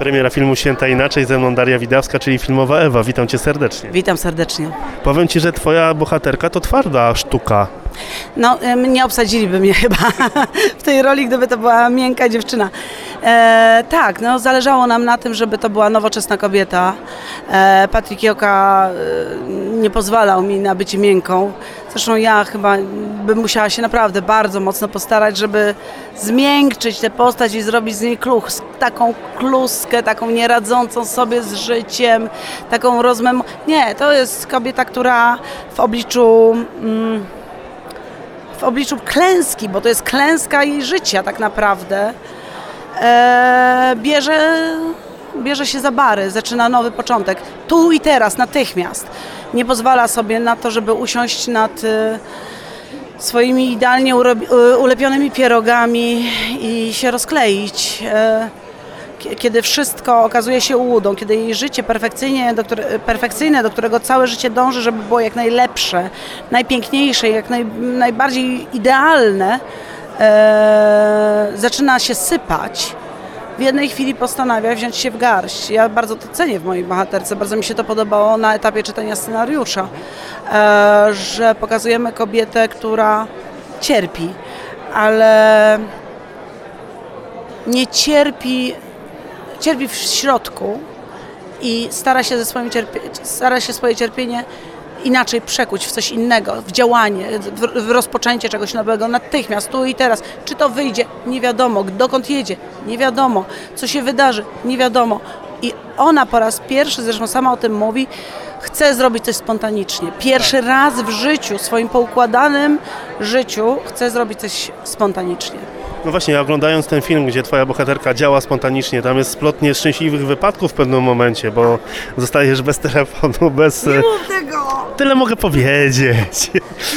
Premiera filmu Święta Inaczej, ze mną Daria Widawska, czyli filmowa Ewa. Witam Cię serdecznie. Witam serdecznie. Powiem Ci, że Twoja bohaterka to twarda sztuka. No, nie obsadziliby mnie chyba w tej roli, gdyby to była miękka dziewczyna. E, tak, no, zależało nam na tym, żeby to była nowoczesna kobieta. E, Patryk Joka e, nie pozwalał mi na bycie miękką. Zresztą ja chyba bym musiała się naprawdę bardzo mocno postarać, żeby zmiękczyć tę postać i zrobić z niej kluch, taką kluskę, taką nieradzącą sobie z życiem, taką rozmem... Nie, to jest kobieta, która w obliczu... Mm, w obliczu klęski, bo to jest klęska jej życia tak naprawdę, e, bierze, bierze się za bary, zaczyna nowy początek. Tu i teraz, natychmiast. Nie pozwala sobie na to, żeby usiąść nad e, swoimi idealnie e, ulepionymi pierogami i się rozkleić. E, kiedy wszystko okazuje się ułudą, kiedy jej życie perfekcyjnie, do które, perfekcyjne, do którego całe życie dąży, żeby było jak najlepsze, najpiękniejsze, jak naj, najbardziej idealne, e, zaczyna się sypać. W jednej chwili postanawia wziąć się w garść. Ja bardzo to cenię w mojej bohaterce, bardzo mi się to podobało na etapie czytania scenariusza, e, że pokazujemy kobietę, która cierpi, ale nie cierpi cierpi w środku i stara się, ze swoim cierpie, stara się swoje cierpienie inaczej przekuć w coś innego, w działanie, w, w rozpoczęcie czegoś nowego, natychmiast, tu i teraz. Czy to wyjdzie? Nie wiadomo. Dokąd jedzie? Nie wiadomo. Co się wydarzy? Nie wiadomo. I ona po raz pierwszy, zresztą sama o tym mówi, chce zrobić coś spontanicznie. Pierwszy raz w życiu, swoim poukładanym życiu, chce zrobić coś spontanicznie. No właśnie, oglądając ten film, gdzie Twoja bohaterka działa spontanicznie, tam jest splot nieszczęśliwych wypadków w pewnym momencie, bo zostajesz bez telefonu, bez... e, mów tego! Tyle mogę powiedzieć.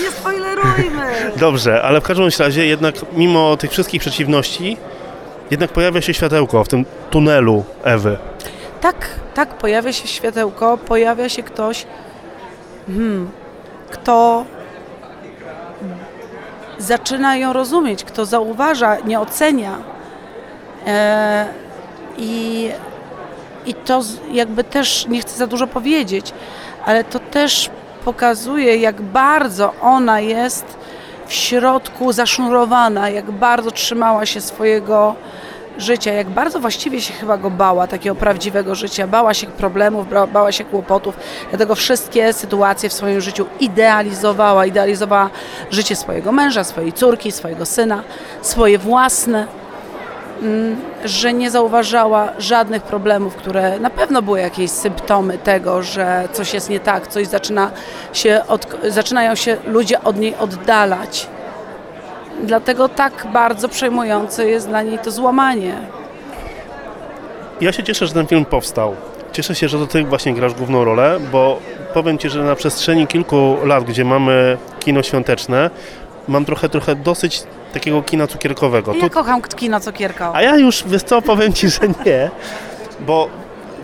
Nie spoilerujmy! Dobrze, ale w każdym razie jednak mimo tych wszystkich przeciwności, jednak pojawia się światełko w tym tunelu Ewy. Tak, tak, pojawia się światełko, pojawia się ktoś, hmm, kto zaczyna ją rozumieć, kto zauważa, nie ocenia. E, I i to jakby też, nie chcę za dużo powiedzieć, ale to też pokazuje, jak bardzo ona jest w środku zasznurowana, jak bardzo trzymała się swojego życia, jak bardzo właściwie się chyba go bała, takiego prawdziwego życia. Bała się problemów, bała się kłopotów, dlatego wszystkie sytuacje w swoim życiu idealizowała. Idealizowała życie swojego męża, swojej córki, swojego syna, swoje własne że nie zauważała żadnych problemów, które na pewno były jakieś symptomy tego, że coś jest nie tak, coś zaczyna się od, zaczynają się ludzie od niej oddalać. Dlatego tak bardzo przejmujące jest dla niej to złamanie. Ja się cieszę, że ten film powstał. Cieszę się, że to Ty właśnie grasz główną rolę, bo powiem Ci, że na przestrzeni kilku lat, gdzie mamy kino świąteczne, mam trochę, trochę dosyć takiego kina cukierkowego. Ja kocham kino cukierko. A ja już, wiesz co, powiem Ci, że nie, bo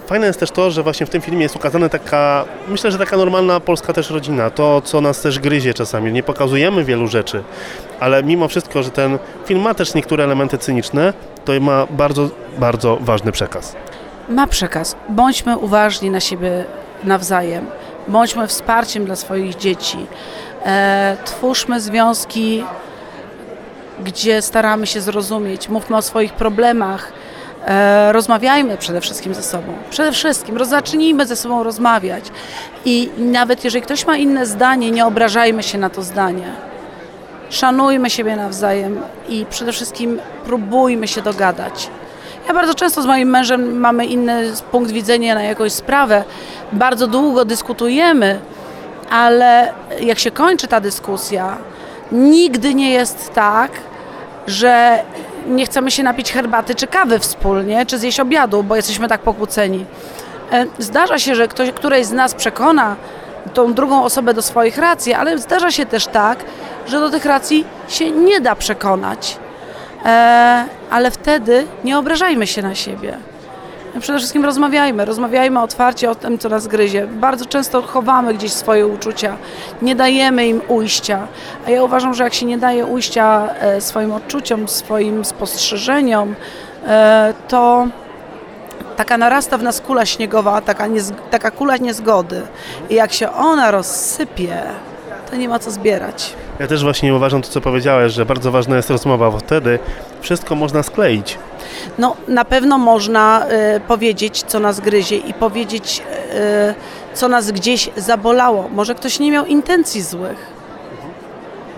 fajne jest też to, że właśnie w tym filmie jest ukazana taka, myślę, że taka normalna polska też rodzina, to co nas też gryzie czasami, nie pokazujemy wielu rzeczy, ale mimo wszystko, że ten film ma też niektóre elementy cyniczne, to ma bardzo, bardzo ważny przekaz. Ma przekaz. Bądźmy uważni na siebie nawzajem. Bądźmy wsparciem dla swoich dzieci. E, twórzmy związki, gdzie staramy się zrozumieć. Mówmy o swoich problemach. E, rozmawiajmy przede wszystkim ze sobą. Przede wszystkim zacznijmy ze sobą rozmawiać. I nawet jeżeli ktoś ma inne zdanie, nie obrażajmy się na to zdanie. Szanujmy siebie nawzajem i przede wszystkim próbujmy się dogadać. Ja bardzo często z moim mężem mamy inny punkt widzenia na jakąś sprawę. Bardzo długo dyskutujemy, ale jak się kończy ta dyskusja, nigdy nie jest tak, że nie chcemy się napić herbaty czy kawy wspólnie, czy zjeść obiadu, bo jesteśmy tak pokłóceni. E, Zdarza się, że ktoś, któreś z nas przekona tą drugą osobę do swoich racji, ale zdarza się też tak, że do tych racji się nie da przekonać. E, ale wtedy nie obrażajmy się na siebie. Przede wszystkim rozmawiajmy, rozmawiajmy otwarcie o tym, co nas gryzie. Bardzo często chowamy gdzieś swoje uczucia, nie dajemy im ujścia. A ja uważam, że jak się nie daje ujścia e, swoim odczuciom, swoim spostrzeżeniom, e, to taka narasta w nas kula śniegowa, taka, taka kula niezgody. I jak się ona rozsypie, to nie ma co zbierać. Ja też właśnie uważam to, co powiedziałeś, że bardzo ważna jest rozmowa, bo wtedy wszystko można skleić. No, na pewno można y, powiedzieć, co nas gryzie i powiedzieć, y, co nas gdzieś zabolało. Może ktoś nie miał intencji złych.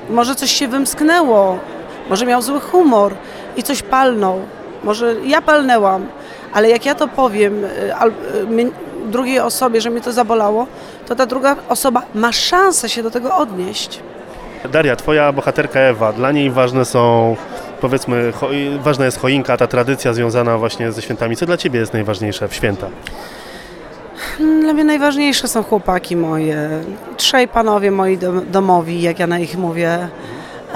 Może coś się wymsknęło. Może miał zły humor i coś palnął. Może ja palnęłam, ale jak ja to powiem y, drugiej osobie, że mnie to zabolało, to ta druga osoba ma szansę się do tego odnieść. Daria, twoja bohaterka Ewa, dla niej ważne są, powiedzmy, cho, ważna jest choinka, ta tradycja związana właśnie ze świętami. Co dla ciebie jest najważniejsze w święta? Dla mnie najważniejsze są chłopaki moje, trzej panowie moi dom- domowi, jak ja na ich mówię.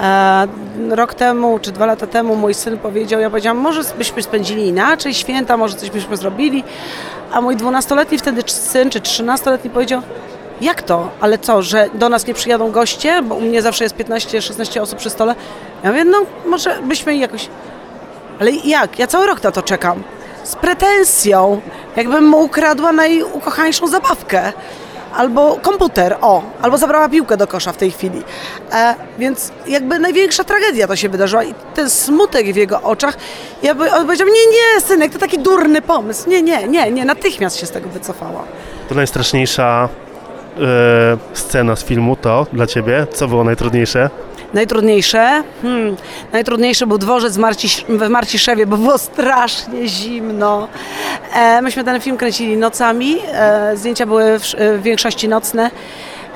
E, rok temu, czy dwa lata temu mój syn powiedział, ja powiedziałam, może byśmy spędzili inaczej święta, może coś byśmy zrobili, a mój dwunastoletni wtedy syn, czy trzynastoletni powiedział, jak to? Ale co, że do nas nie przyjadą goście? Bo u mnie zawsze jest 15-16 osób przy stole. Ja mówię, no może byśmy jakoś... Ale jak? Ja cały rok na to czekam. Z pretensją, jakbym mu ukradła najukochańszą zabawkę. Albo komputer, o, albo zabrała piłkę do kosza w tej chwili. E, więc jakby największa tragedia to się wydarzyła i ten smutek w jego oczach, ja by, on powiedział, nie, nie, synek, to taki durny pomysł. Nie, nie, nie, nie, natychmiast się z tego wycofała. To najstraszniejsza scena z filmu to dla ciebie? Co było najtrudniejsze? Najtrudniejsze? Hmm, najtrudniejszy był dworzec w, Marcisz, w Marciszewie, bo było strasznie zimno. E, myśmy ten film kręcili nocami, e, zdjęcia były w, w większości nocne, e,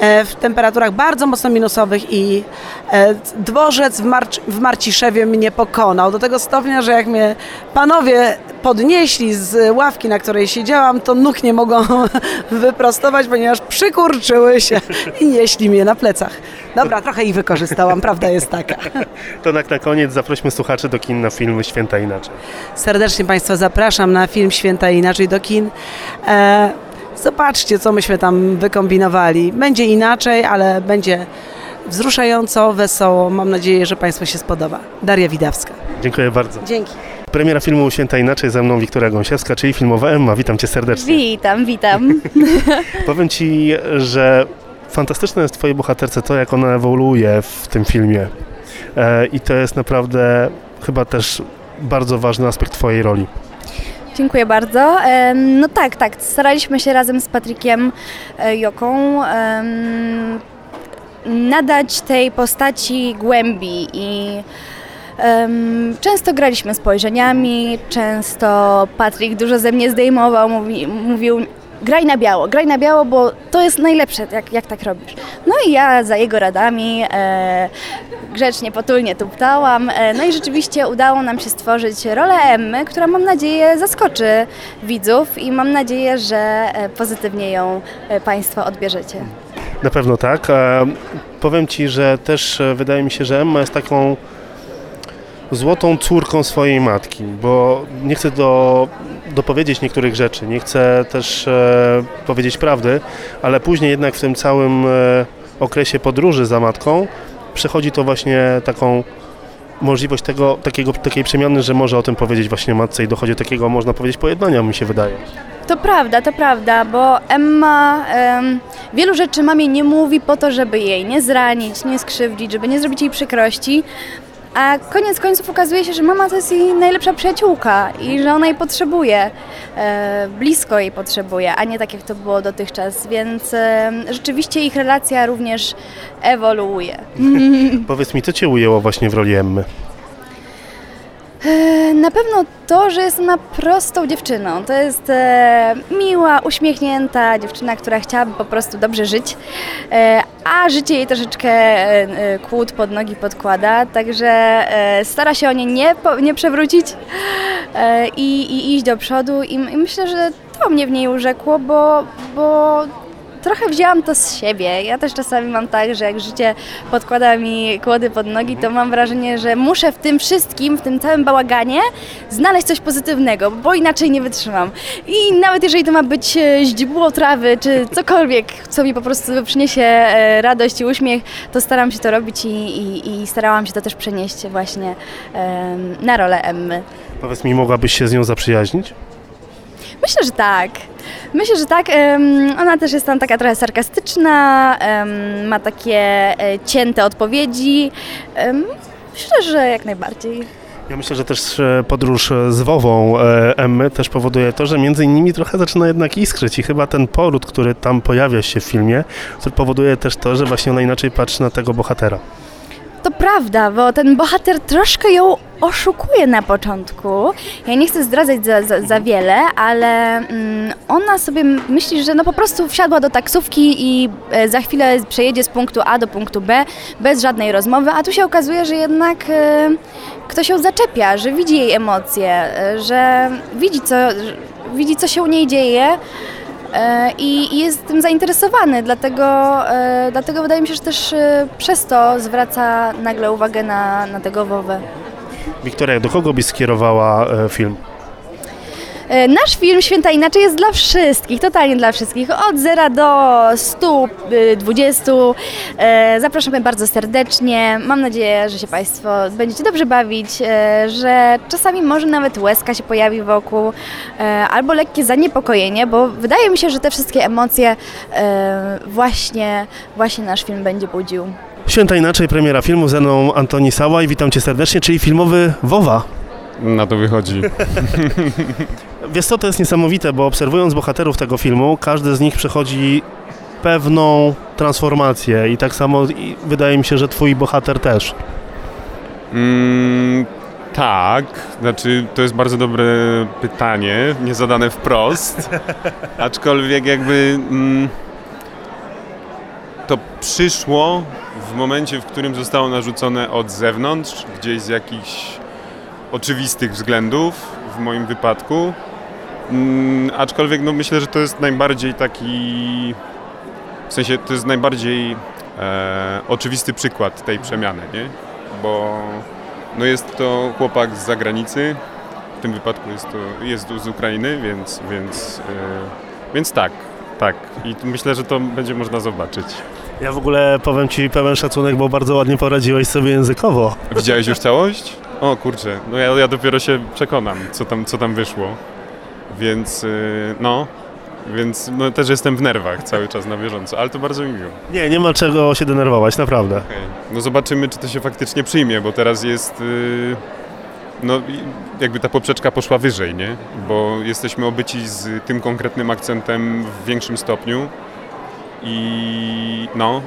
w temperaturach bardzo mocno minusowych i e, dworzec w, Marcz, w Marciszewie mnie pokonał. Do tego stopnia, że jak mnie panowie podnieśli z ławki, na której siedziałam, to nóg nie mogą wyprostować, ponieważ przykurczyły się i nieśli mnie na plecach. Dobra, trochę ich wykorzystałam, prawda jest taka. To tak na koniec zaprośmy słuchaczy do kin na film Święta Inaczej. Serdecznie Państwa zapraszam na film Święta Inaczej do kin. E, zobaczcie, co myśmy tam wykombinowali. Będzie inaczej, ale będzie wzruszająco, wesoło. Mam nadzieję, że Państwu się spodoba. Daria Widawska. Dziękuję bardzo. Dzięki. Premiera filmu Święta Inaczej ze mną Wiktoria Gąsiewska, czyli filmowa Emma. Witam cię serdecznie. Witam, witam. Powiem ci, że fantastyczne jest twojej bohaterce to, jak ona ewoluuje w tym filmie. E, I to jest naprawdę chyba też bardzo ważny aspekt twojej roli. Dziękuję bardzo. No tak, tak. Staraliśmy się razem z Patrykiem e, Joką nadać tej postaci głębi i często graliśmy spojrzeniami, często Patryk dużo ze mnie zdejmował, mówi, mówił graj na biało, graj na biało, bo to jest najlepsze, jak, jak tak robisz. No i ja za jego radami e, grzecznie, potulnie tuptałam. E, no i rzeczywiście udało nam się stworzyć rolę Emmy, która mam nadzieję zaskoczy widzów i mam nadzieję, że e, pozytywnie ją e, Państwo odbierzecie. Na pewno tak. E, powiem ci, że też e, wydaje mi się, że Emma jest taką złotą córką swojej matki, bo nie chcę do, dopowiedzieć niektórych rzeczy, nie chcę też e, powiedzieć prawdy, ale później jednak w tym całym e, okresie podróży za matką przechodzi to właśnie taką możliwość tego, takiego, takiej przemiany, że może o tym powiedzieć właśnie matce i dochodzi do takiego, można powiedzieć, pojednania, mi się wydaje. To prawda, to prawda, bo Emma em, wielu rzeczy mamie nie mówi po to, żeby jej nie zranić, nie skrzywdzić, żeby nie zrobić jej przykrości. A koniec końców okazuje się, że mama to jest jej najlepsza przyjaciółka i że ona jej potrzebuje, e, blisko jej potrzebuje, a nie tak jak to było dotychczas, więc e, rzeczywiście ich relacja również ewoluuje. Powiedz mi, co Cię ujęło właśnie w roli Emmy? E, Na pewno to, że jest ona prostą dziewczyną. To jest e, miła, uśmiechnięta dziewczyna, która chciałaby po prostu dobrze żyć, e, a życie jej troszeczkę e, kłód pod nogi podkłada, także e, stara się o nie nie, nie przewrócić e, i, i iść do przodu I, i myślę, że to mnie w niej urzekło, bo, bo trochę wzięłam to z siebie. Ja też czasami mam tak, że jak życie podkłada mi kłody pod nogi, to mam wrażenie, że muszę w tym wszystkim, w tym całym bałaganie znaleźć coś pozytywnego, bo inaczej nie wytrzymam. I nawet jeżeli to ma być e, źdźbło trawy, czy cokolwiek, co mi po prostu przyniesie e, radość i uśmiech, to staram się to robić i, i, i starałam się to też przenieść właśnie em, na rolę Emmy. Powiedz mi, mogłabyś się z nią zaprzyjaźnić? Myślę, że tak. Myślę, że tak. Ona też jest tam taka trochę sarkastyczna, ma takie e, cięte odpowiedzi. Myślę, że jak najbardziej. Ja myślę, że też e, podróż e, z Wową Emmy też powoduje to, że między innymi trochę zaczyna jednak iskrzyć i chyba ten poród, który tam pojawia się w filmie, który powoduje też to, że właśnie ona inaczej patrzy na tego bohatera. To prawda, bo ten bohater troszkę ją oszukuje na początku. Ja nie chcę zdradzać za, za, za wiele, ale mm, ona sobie myśli, że no po prostu wsiadła do taksówki i e, za chwilę przejedzie z punktu A do punktu B bez żadnej rozmowy, a tu się okazuje, że jednak e, ktoś ją zaczepia, że widzi jej emocje, e, że widzi co, że widzi co się u niej dzieje. E, I jest tym zainteresowany, dlatego, e, dlatego wydaje mi się, że też e, przez to zwraca nagle uwagę na, na tego Wowę. Wiktoria, do kogo byś skierowała film? E, Nasz film Święta Inaczej jest dla wszystkich, totalnie dla wszystkich, od 0 do 120. E, Zapraszamy bardzo serdecznie. Mam nadzieję, że się Państwo będziecie dobrze bawić, e, że czasami może nawet łezka się pojawi wokół, albo lekkie zaniepokojenie, bo wydaje mi się, że te wszystkie emocje właśnie, właśnie nasz film będzie budził. Święta Inaczej, premiera filmu ze mną Antoni Sała i witam Cię serdecznie, czyli filmowy Wowa. Na to wychodzi. Wiesz co, to jest niesamowite, bo obserwując bohaterów tego filmu, każdy z nich przechodzi pewną transformację i tak samo i wydaje mi się, że Twój bohater też. Mm, tak, znaczy to jest bardzo dobre pytanie, nie zadane wprost, aczkolwiek jakby mm, to przyszło w momencie, w którym zostało narzucone od zewnątrz, gdzieś z jakichś oczywistych względów, w moim wypadku. Mm, aczkolwiek no, myślę, że to jest najbardziej taki, w sensie to jest najbardziej e, oczywisty przykład tej przemiany, nie? Bo no jest to chłopak z zagranicy, w tym wypadku jest to jest z Ukrainy, więc, więc, e, więc tak, tak. I myślę, że to będzie można zobaczyć. Ja w ogóle powiem Ci pełen szacunek, bo bardzo ładnie poradziłeś sobie językowo. Widziałeś już całość? O kurczę, no ja, ja dopiero się przekonam, co tam, co tam wyszło. Więc y, no, więc no, też jestem w nerwach cały czas na bieżąco, ale to bardzo mi miło. Nie, nie ma czego się denerwować, naprawdę. Okej. No zobaczymy, czy to się faktycznie przyjmie, bo teraz jest. y, No, jakby ta poprzeczka poszła wyżej, nie? Bo jesteśmy obyci z tym konkretnym akcentem w większym stopniu. I no,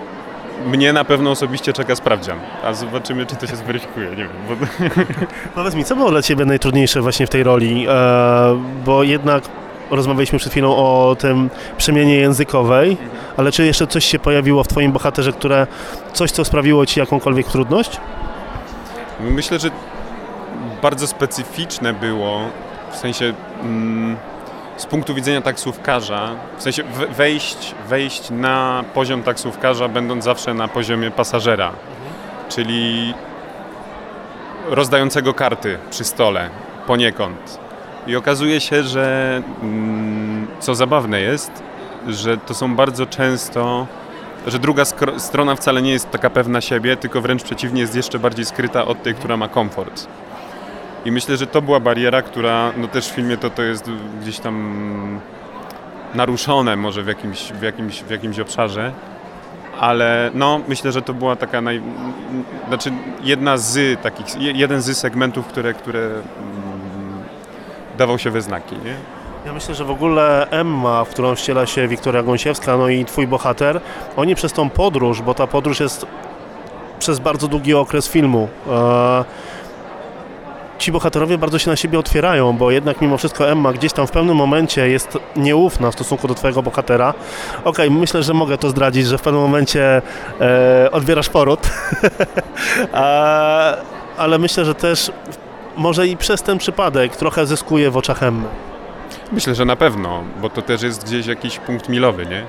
mnie na pewno osobiście czeka sprawdzian. A zobaczymy, czy to się zweryfikuje. Nie wiem. Bo... Powiedz mi, co było dla Ciebie najtrudniejsze właśnie w tej roli? E, bo jednak rozmawialiśmy przed chwilą o tym przemianie językowej, ale czy jeszcze coś się pojawiło w Twoim bohaterze, które coś, co sprawiło Ci jakąkolwiek trudność? Myślę, że bardzo specyficzne było, w sensie mm, z punktu widzenia taksówkarza, w sensie we- wejść, wejść na poziom taksówkarza, będąc zawsze na poziomie pasażera, czyli rozdającego karty przy stole poniekąd. I okazuje się, że mm, co zabawne jest, że to są bardzo często że druga strona wcale nie jest taka pewna siebie, tylko wręcz przeciwnie jest jeszcze bardziej skryta od tej, która ma komfort. I myślę, że to była bariera, która no też w filmie to, to jest gdzieś tam naruszone może w jakimś, w jakimś, w jakimś obszarze, ale no myślę, że to była taka naj... znaczy jedna z takich, je- jeden z segmentów, które, które mm, dawał się we znaki, nie? Ja myślę, że w ogóle Emma, w którą wciela się Wiktoria Gąsiewska, no i twój bohater, oni przez tą podróż, bo ta podróż jest przez bardzo długi okres filmu. E, ci bohaterowie bardzo się na siebie otwierają, bo jednak mimo wszystko Emma gdzieś tam w pewnym momencie jest nieufna w stosunku do twojego bohatera. Okej, myślę, że mogę to zdradzić, że w pewnym momencie e, odbierasz poród, A, ale myślę, że też może i przez ten przypadek trochę zyskuje w oczach Emmy. Myślę, że na pewno, bo to też jest gdzieś jakiś punkt milowy, nie?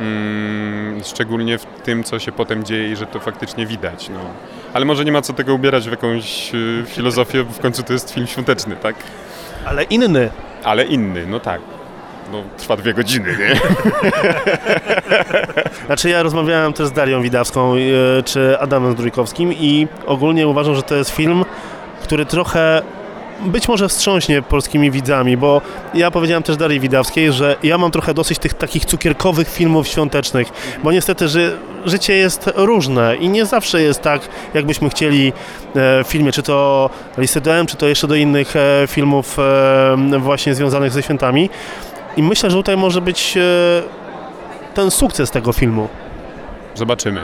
Mm, szczególnie w tym, co się potem dzieje i że to faktycznie widać. No. Ale może nie ma co tego ubierać w jakąś y, filozofię, bo w końcu to jest film świąteczny, tak? Ale inny. Ale inny, no tak. No, trwa dwie godziny, nie? Znaczy ja rozmawiałem też z Darią Widawską e, czy Adamem Zdrójkowskim i ogólnie uważam, że to jest film, który trochę być może wstrząśnie polskimi widzami, bo ja powiedziałem też Darii Widawskiej, że ja mam trochę dosyć tych takich cukierkowych filmów świątecznych, bo niestety ży, życie jest różne i nie zawsze jest tak, jakbyśmy chcieli e, w filmie, czy to Listy do M, czy to jeszcze do innych e, filmów e, właśnie związanych ze świętami. I myślę, że tutaj może być ten sukces tego filmu. Zobaczymy.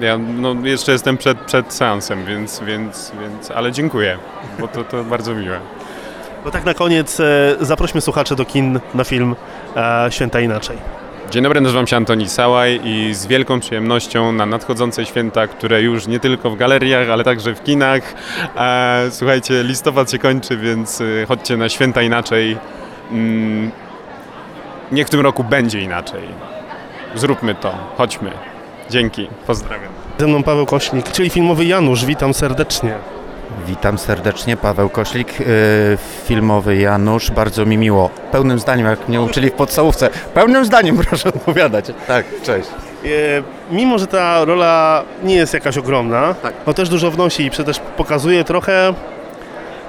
Ja no, jeszcze jestem przed, przed seansem, więc, więc, więc, ale dziękuję, bo to, to bardzo miłe. Bo tak na koniec zaprośmy słuchaczy do kin na film Święta Inaczej. Dzień dobry, nazywam się Antoni Sałaj i z wielką przyjemnością na nadchodzące święta, które już nie tylko w galeriach, ale także w kinach. E, słuchajcie, listopad się kończy, więc e, chodźcie na święta inaczej. Mm, niech w tym roku będzie inaczej. Zróbmy to, chodźmy. Dzięki, pozdrawiam. Ze mną Paweł Kośnik, czyli filmowy Janusz. Witam serdecznie. Witam serdecznie, Paweł Koślik, yy, filmowy Janusz, bardzo mi miło. Pełnym zdaniem, jak mnie uczyli w podstawówce, pełnym zdaniem proszę odpowiadać. Tak, cześć. E, mimo, że ta rola nie jest jakaś ogromna, Tak. no też dużo wnosi i też pokazuje trochę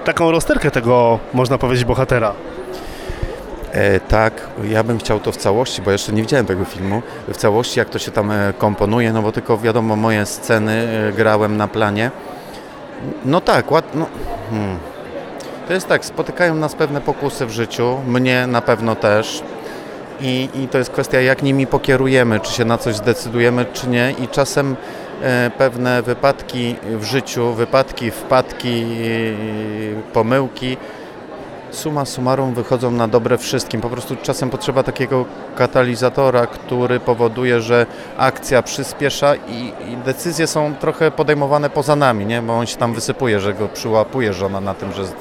taką rozterkę tego, można powiedzieć, bohatera. E, tak, ja bym chciał to w całości, bo jeszcze nie widziałem tego filmu, w całości jak to się tam e, komponuje, no bo tylko wiadomo moje sceny e, grałem na planie. No tak, ład, no, hmm. to jest tak, spotykają nas pewne pokusy w życiu, mnie na pewno też. I, I to jest kwestia, jak nimi pokierujemy, czy się na coś zdecydujemy, czy nie. I czasem e, pewne wypadki w życiu, wypadki, wpadki, e, pomyłki, suma summarum wychodzą na dobre wszystkim. Po prostu czasem potrzeba takiego katalizatora, który powoduje, że akcja przyspiesza i, i decyzje są trochę podejmowane poza nami, nie? bo on się tam wysypuje, że go przyłapuje żona na tym, że, z-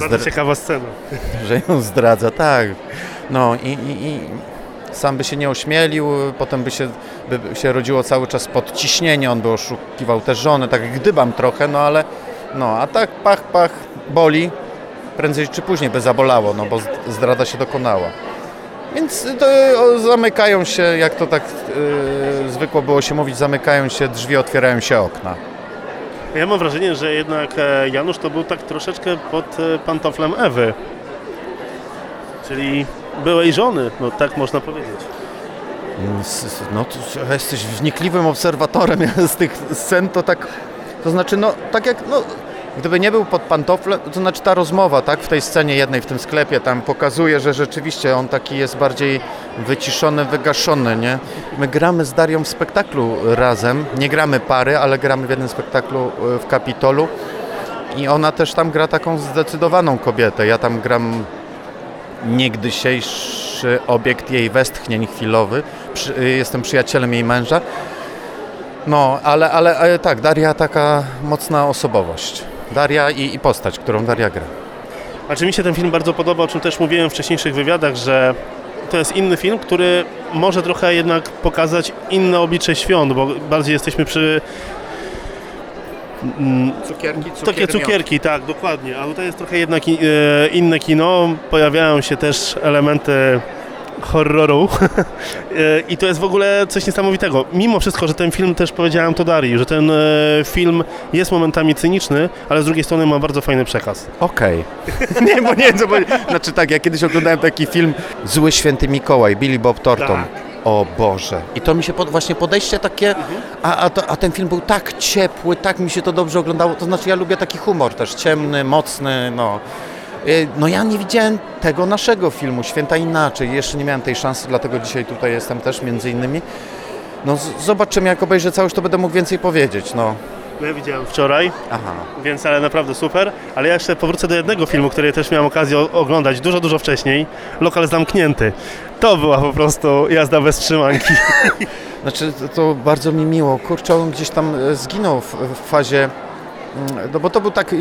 Bardzo zdra- ciekawa scena. że ją zdradza, tak. No i, i, i sam by się nie ośmielił, potem by się, by się rodziło cały czas podciśnienie, on by oszukiwał też żonę, tak gdybam trochę, no ale no, a tak pach, pach, boli, prędzej czy później by zabolało, no bo zdrada się dokonała. Więc to, zamykają się, jak to tak yy, zwykło było się mówić, zamykają się drzwi, otwierają się okna. Ja mam wrażenie, że jednak e, Janusz to był tak troszeczkę pod e, pantoflem Ewy. Czyli byłej żony, no tak można powiedzieć. S- No, to jesteś wnikliwym obserwatorem z tych scen, to tak, to znaczy, no, tak jak, no, gdyby nie był pod pantoflem, to znaczy ta rozmowa, tak, w tej scenie jednej, w tym sklepie, tam pokazuje, że rzeczywiście on taki jest bardziej wyciszony, wygaszony, nie? My gramy z Darią w spektaklu razem, nie gramy pary, ale gramy w jednym spektaklu y, w Kapitolu i ona też tam gra taką zdecydowaną kobietę, ja tam gram niegdysiejszy obiekt jej westchnień chwilowy. Y, jestem przyjacielem jej męża. No, ale, ale, ale tak, Daria taka mocna osobowość. Daria i, i postać, którą Daria gra. Znaczy mi się ten film bardzo podoba, o czym też mówiłem w wcześniejszych wywiadach, że to jest inny film, który może trochę jednak pokazać inne oblicze świąt, bo bardziej jesteśmy przy... mm, Cukierki, Takie cukierki, tak, dokładnie. A tutaj jest trochę jednak e, inne kino. Pojawiają się też elementy horroru. E, I to jest w ogóle coś niesamowitego. Mimo wszystko, że ten film, też powiedziałem to Darii, że ten e, film jest momentami cyniczny, ale z drugiej strony ma bardzo fajny przekaz. Okej. nie, bo nie, co powiedzieć. Znaczy tak, ja kiedyś oglądałem taki film Zły Święty Mikołaj, Billy Bob Thornton. Tak. O Boże. I to mi się pod, właśnie podejście takie, a, a, to, a ten film był tak ciepły, tak mi się to dobrze oglądało. To znaczy ja lubię taki humor też, ciemny, mocny, no. Y, No ja nie widziałem tego naszego filmu, Święta Inaczej. Jeszcze nie miałem tej szansy, dlatego dzisiaj tutaj jestem też między innymi. No zobaczymy, jak obejrzę całość, to będę mógł więcej powiedzieć, no. Ja widziałem wczoraj, Aha. więc ale naprawdę super. Ale ja jeszcze powrócę do jednego filmu, który też miałem okazję oglądać dużo, dużo wcześniej. Lokal zamknięty. To była po prostu jazda bez trzymanki. Znaczy, to, to bardzo mi miło. Kurczę, on gdzieś tam e, zginął w, w fazie. Mm, No bo to był tak,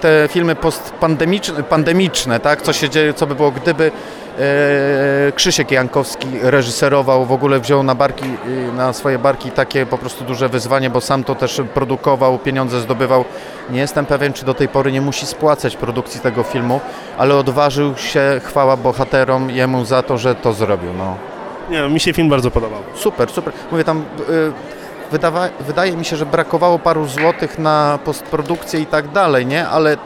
te filmy postpandemiczne, pandemiczne, tak? Co się dzieje, co by było, gdyby e, Krzysiek Jankowski reżyserował, w ogóle wziął na barki, e, na swoje barki takie po prostu duże wyzwanie, bo sam to też produkował, pieniądze zdobywał. Nie jestem pewien, czy do tej pory nie musi spłacać produkcji tego filmu, ale odważył się, chwała bohaterom, jemu za to, że to zrobił, no. Nie, mi się film bardzo podobał. Super, super. Mówię tam, y, wydawa, wydaje mi się, że brakowało paru złotych na postprodukcję i tak dalej, nie? Ale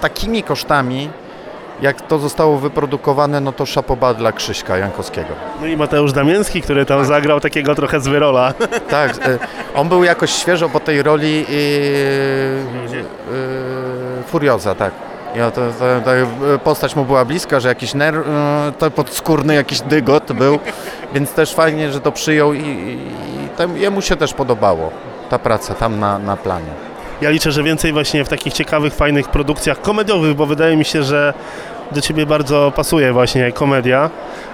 takimi kosztami, jak to zostało wyprodukowane, no to szapoba dla Krzyśka Jankowskiego. No i Mateusz Damięcki, który tam zagrał takiego trochę zwyrola. Tak, e, on był jakoś świeżo po tej roli e, e, Furioza, tak. Ja to, to, to postać mu była bliska, że jakiś ner, e, to podskórny jakiś dygot był, więc też fajnie, że to przyjął i, tam, jemu się też podobało ta praca tam na, na planie. Ja liczę, że więcej właśnie w takich ciekawych, fajnych produkcjach komediowych, bo wydaje mi się, że do Ciebie bardzo pasuje właśnie komedia.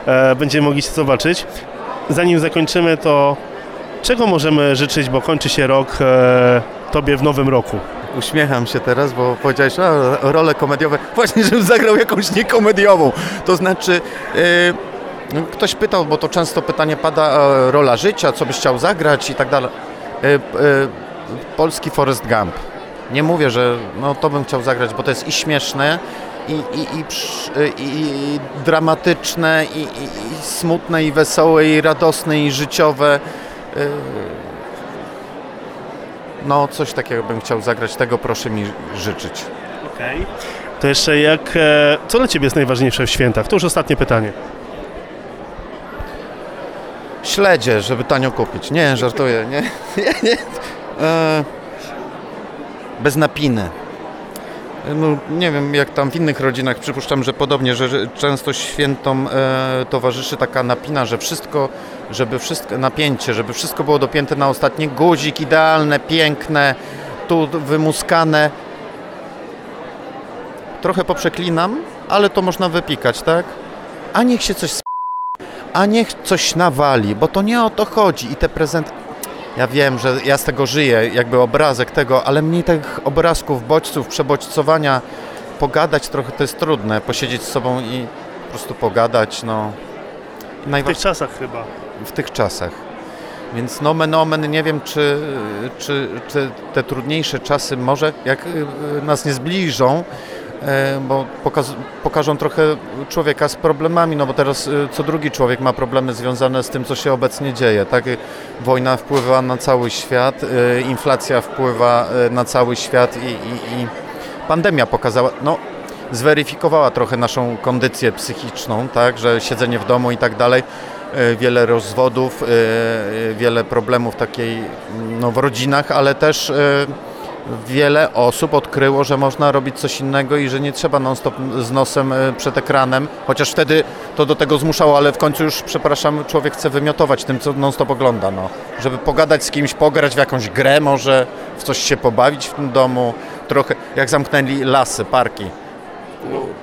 E, będziemy mogli się zobaczyć. Zanim zakończymy, to czego możemy życzyć, bo kończy się rok e, Tobie w nowym roku? Uśmiecham się teraz, bo powiedziałeś, a, role komediowe. Właśnie, żebym zagrał jakąś niekomediową. To znaczy, yy, ktoś pytał, bo to często pytanie pada, e, rola życia, co byś chciał zagrać i tak dalej. Yy, yy, polski Forrest Gump. Nie mówię, że no, to bym chciał zagrać, bo to jest i śmieszne, i, i, i, i, dramatyczne, i, smutne, i wesołe, i radosne, i życiowe. No, coś takiego bym chciał zagrać, tego proszę mi życzyć. Okej. To jeszcze jak, e, co dla Ciebie jest najważniejsze w świętach? To już ostatnie pytanie. Śledzie, żeby tanio kupić. Nie, żartuję, nie. nie, nie. E, bez napiny. No, nie wiem, jak tam w innych rodzinach, przypuszczam, że podobnie, że że często świętom e, towarzyszy taka napina, że wszystko, żeby wszystko, napięcie, żeby wszystko było dopięte na ostatni guzik, idealne, piękne, tu wymuskane. Trochę poprzeklinam, ale to można wypikać, tak? A niech się coś a niech coś nawali, bo to nie o to chodzi i te prezenty. Ja wiem, że ja z tego żyję, jakby obrazek tego, ale mniej tych obrazków, bodźców, przebodźcowania, pogadać trochę to jest trudne, posiedzieć z sobą i po prostu pogadać, no. W tych czasach chyba. w tych czasach. Więc nomen omen, nie wiem, czy, czy, czy te trudniejsze czasy może, jak y, y, nas nie zbliżą, bo pokaz, pokażą trochę człowieka z problemami, no bo teraz y, co drugi człowiek ma problemy związane z tym, co się obecnie dzieje. Tak? Wojna wpływa na cały świat, y, inflacja wpływa na cały świat i, i, i pandemia pokazała, no zweryfikowała trochę naszą kondycję psychiczną, tak, że siedzenie w domu i tak dalej, e, wiele rozwodów, e, e, wiele problemów takiej no, w rodzinach, ale też e, wiele osób odkryło, że można robić coś innego i że nie trzeba non-stop z nosem e, przed ekranem, chociaż wtedy to do tego zmuszało, ale w końcu już, przepraszam, człowiek chce wymiotować tym, co non-stop ogląda, no. Żeby pogadać z kimś, pograć w jakąś grę może, w coś się pobawić w tym domu, trochę jak zamknęli lasy, parki.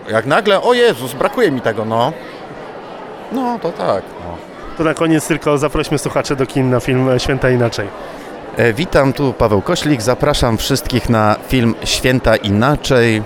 Jak nagle, o Jezus, brakuje mi tego, no. No, to tak. No. To na koniec tylko zaprośmy słuchaczy do kin na film Święta Inaczej. E, witam, tu Paweł Koślik, zapraszam wszystkich na film Święta Inaczej.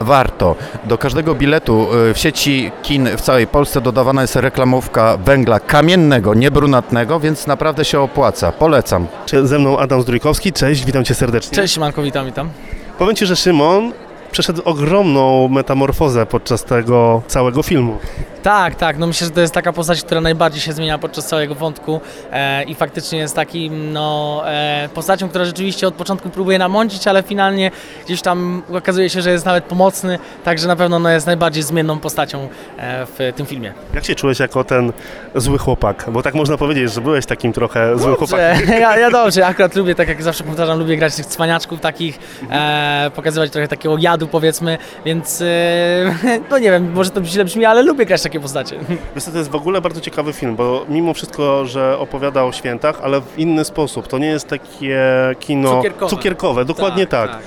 Warto. Do każdego biletu e, w sieci kin w całej Polsce dodawana jest reklamówka węgla kamiennego, nie brunatnego, więc naprawdę się opłaca. Polecam. Ze mną Adam Zdrójkowski, cześć, witam Cię serdecznie. Cześć Manko, witam, witam. Powiem Ci, że Szymon przeszedł ogromną metamorfozę podczas tego całego filmu. Tak, tak, no myślę, że to jest taka postać, która najbardziej się zmienia podczas całego wątku e, i faktycznie jest takim, no, e, postacią, która rzeczywiście od początku próbuje namącić, ale finalnie gdzieś tam okazuje się, że jest nawet pomocny, także na pewno no, jest najbardziej zmienną postacią e, w tym filmie. Jak się czułeś jako ten zły chłopak? Bo tak można powiedzieć, że byłeś takim trochę złym chłopakiem. Ja, ja dobrze, akurat lubię, tak jak zawsze powtarzam, lubię grać tych cwaniaczków takich, e, pokazywać trochę takiego jadu powiedzmy, więc e, no nie wiem, może to źle brzmi, ale lubię grać takie postacie. Co, to jest w ogóle bardzo ciekawy film, bo mimo wszystko, że opowiada o świętach, ale w inny sposób. To nie jest takie kino Cukierkowe. cukierkowe dokładnie tak.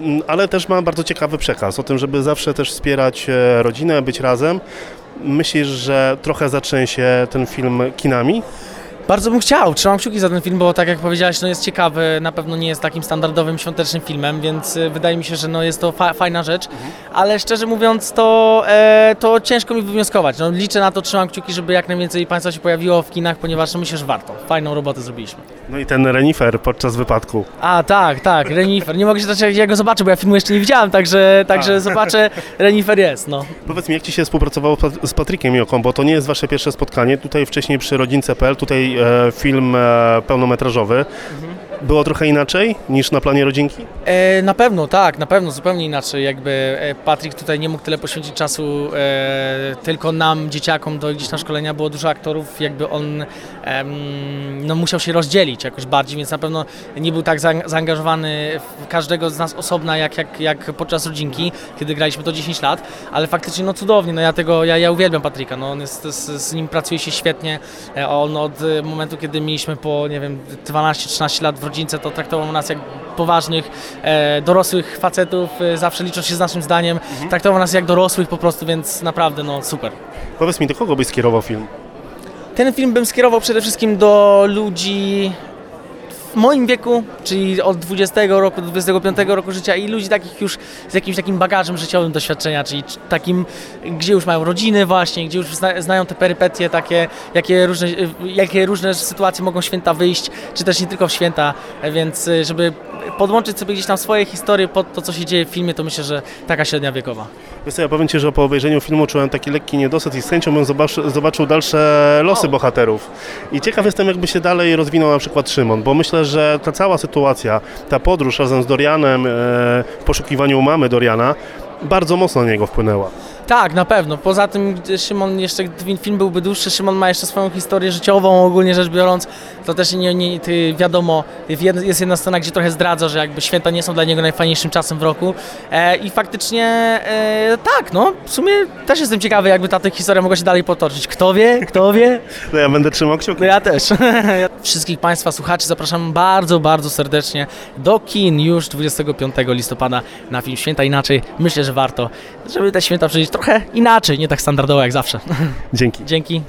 Mm, Ale też ma bardzo ciekawy przekaz o tym, żeby zawsze też wspierać e, rodzinę, być razem. Myślisz, że trochę zatrzęsie ten film kinami? Bardzo bym chciał, trzymam kciuki za ten film, bo tak jak powiedziałeś, no jest ciekawy, na pewno nie jest takim standardowym świątecznym filmem, więc y, wydaje mi się, że no jest to fa- fajna rzecz, ale szczerze mówiąc to, e, to ciężko mi wywnioskować. No, liczę na to, trzymam kciuki, żeby jak najwięcej Państwa się pojawiło w kinach, ponieważ no, myślę, że warto. Fajną robotę zrobiliśmy. No i ten renifer podczas wypadku. A, tak, tak, Renifer. Nie mogę się doczekać, jak go zobaczę, bo ja filmu jeszcze nie widziałem, także, także zobaczę, Renifer jest, no. Powiedz mi, jak Ci się współpracowało z Patrykiem Joką, bo to nie jest Wasze pierwsze spotkanie. Tutaj wcześniej przy Rodzince.pl, tutaj film e, pełnometrażowy. Było trochę inaczej niż na planie rodzinki? E, na pewno, tak, na pewno, zupełnie inaczej. Jakby e, Patryk tutaj nie mógł tyle poświęcić czasu e, tylko nam, dzieciakom, do gdzieś na szkolenia było dużo aktorów, jakby on em, no, musiał się rozdzielić jakoś bardziej, więc na pewno nie był tak zaang- zaangażowany w każdego z nas osobna, jak, jak, jak podczas rodzinki, kiedy graliśmy to 10 lat, ale faktycznie no cudownie, no ja tego, ja, ja uwielbiam Patryka, no on jest, z, z nim pracuje się świetnie, E, on od e, momentu, kiedy mieliśmy po, nie wiem, 12-13 lat w rodzince, to traktował nas jak poważnych, e, dorosłych facetów, e, zawsze liczą się z naszym zdaniem, traktował nas jak dorosłych po prostu, więc naprawdę no super. Powiedz mi, do kogo byś skierował film? Ten film bym skierował przede wszystkim do ludzi w moim wieku, czyli od 20 roku do 25 roku życia i ludzi takich już z jakimś takim bagażem życiowym doświadczenia, czyli takim, gdzie już mają rodziny właśnie, gdzie już zna, znają te perypetie takie, jakie różne, jakie różne sytuacje mogą święta wyjść, czy też nie tylko w święta, więc y, żeby podłączyć sobie gdzieś tam swoje historie pod to, co się dzieje w filmie, to myślę, że taka średnia wiekowa. Wiesz co, ja powiem Ci, że po obejrzeniu filmu czułem taki lekki niedosyt i z chęcią bym zobaczy, zobaczył dalsze losy O. bohaterów. I ciekaw jestem, jakby się dalej rozwinął na przykład Szymon, bo myślę, że ta cała sytuacja, ta podróż razem z Dorianem e, w poszukiwaniu mamy Doriana, bardzo mocno na niego wpłynęła. Tak, na pewno. Poza tym Szymon jeszcze, film byłby dłuższy, Szymon ma jeszcze swoją historię życiową, ogólnie rzecz biorąc. To też nie, nie wiadomo, jest jedna scena, gdzie trochę zdradza, że jakby święta nie są dla niego najfajniejszym czasem w roku. E, I faktycznie e, tak, no, w sumie też jestem ciekawy, jakby ta, ta historia mogła się dalej potoczyć. Kto wie, kto wie? No ja będę trzymał kciuki. No ja też. Wszystkich Państwa słuchaczy zapraszam bardzo, bardzo serdecznie do kin już 25 listopada na film Święta Inaczej. Myślę, że warto, żeby te święta przeżyć trochę inaczej, nie tak standardowo jak zawsze. Dzięki. Dzięki.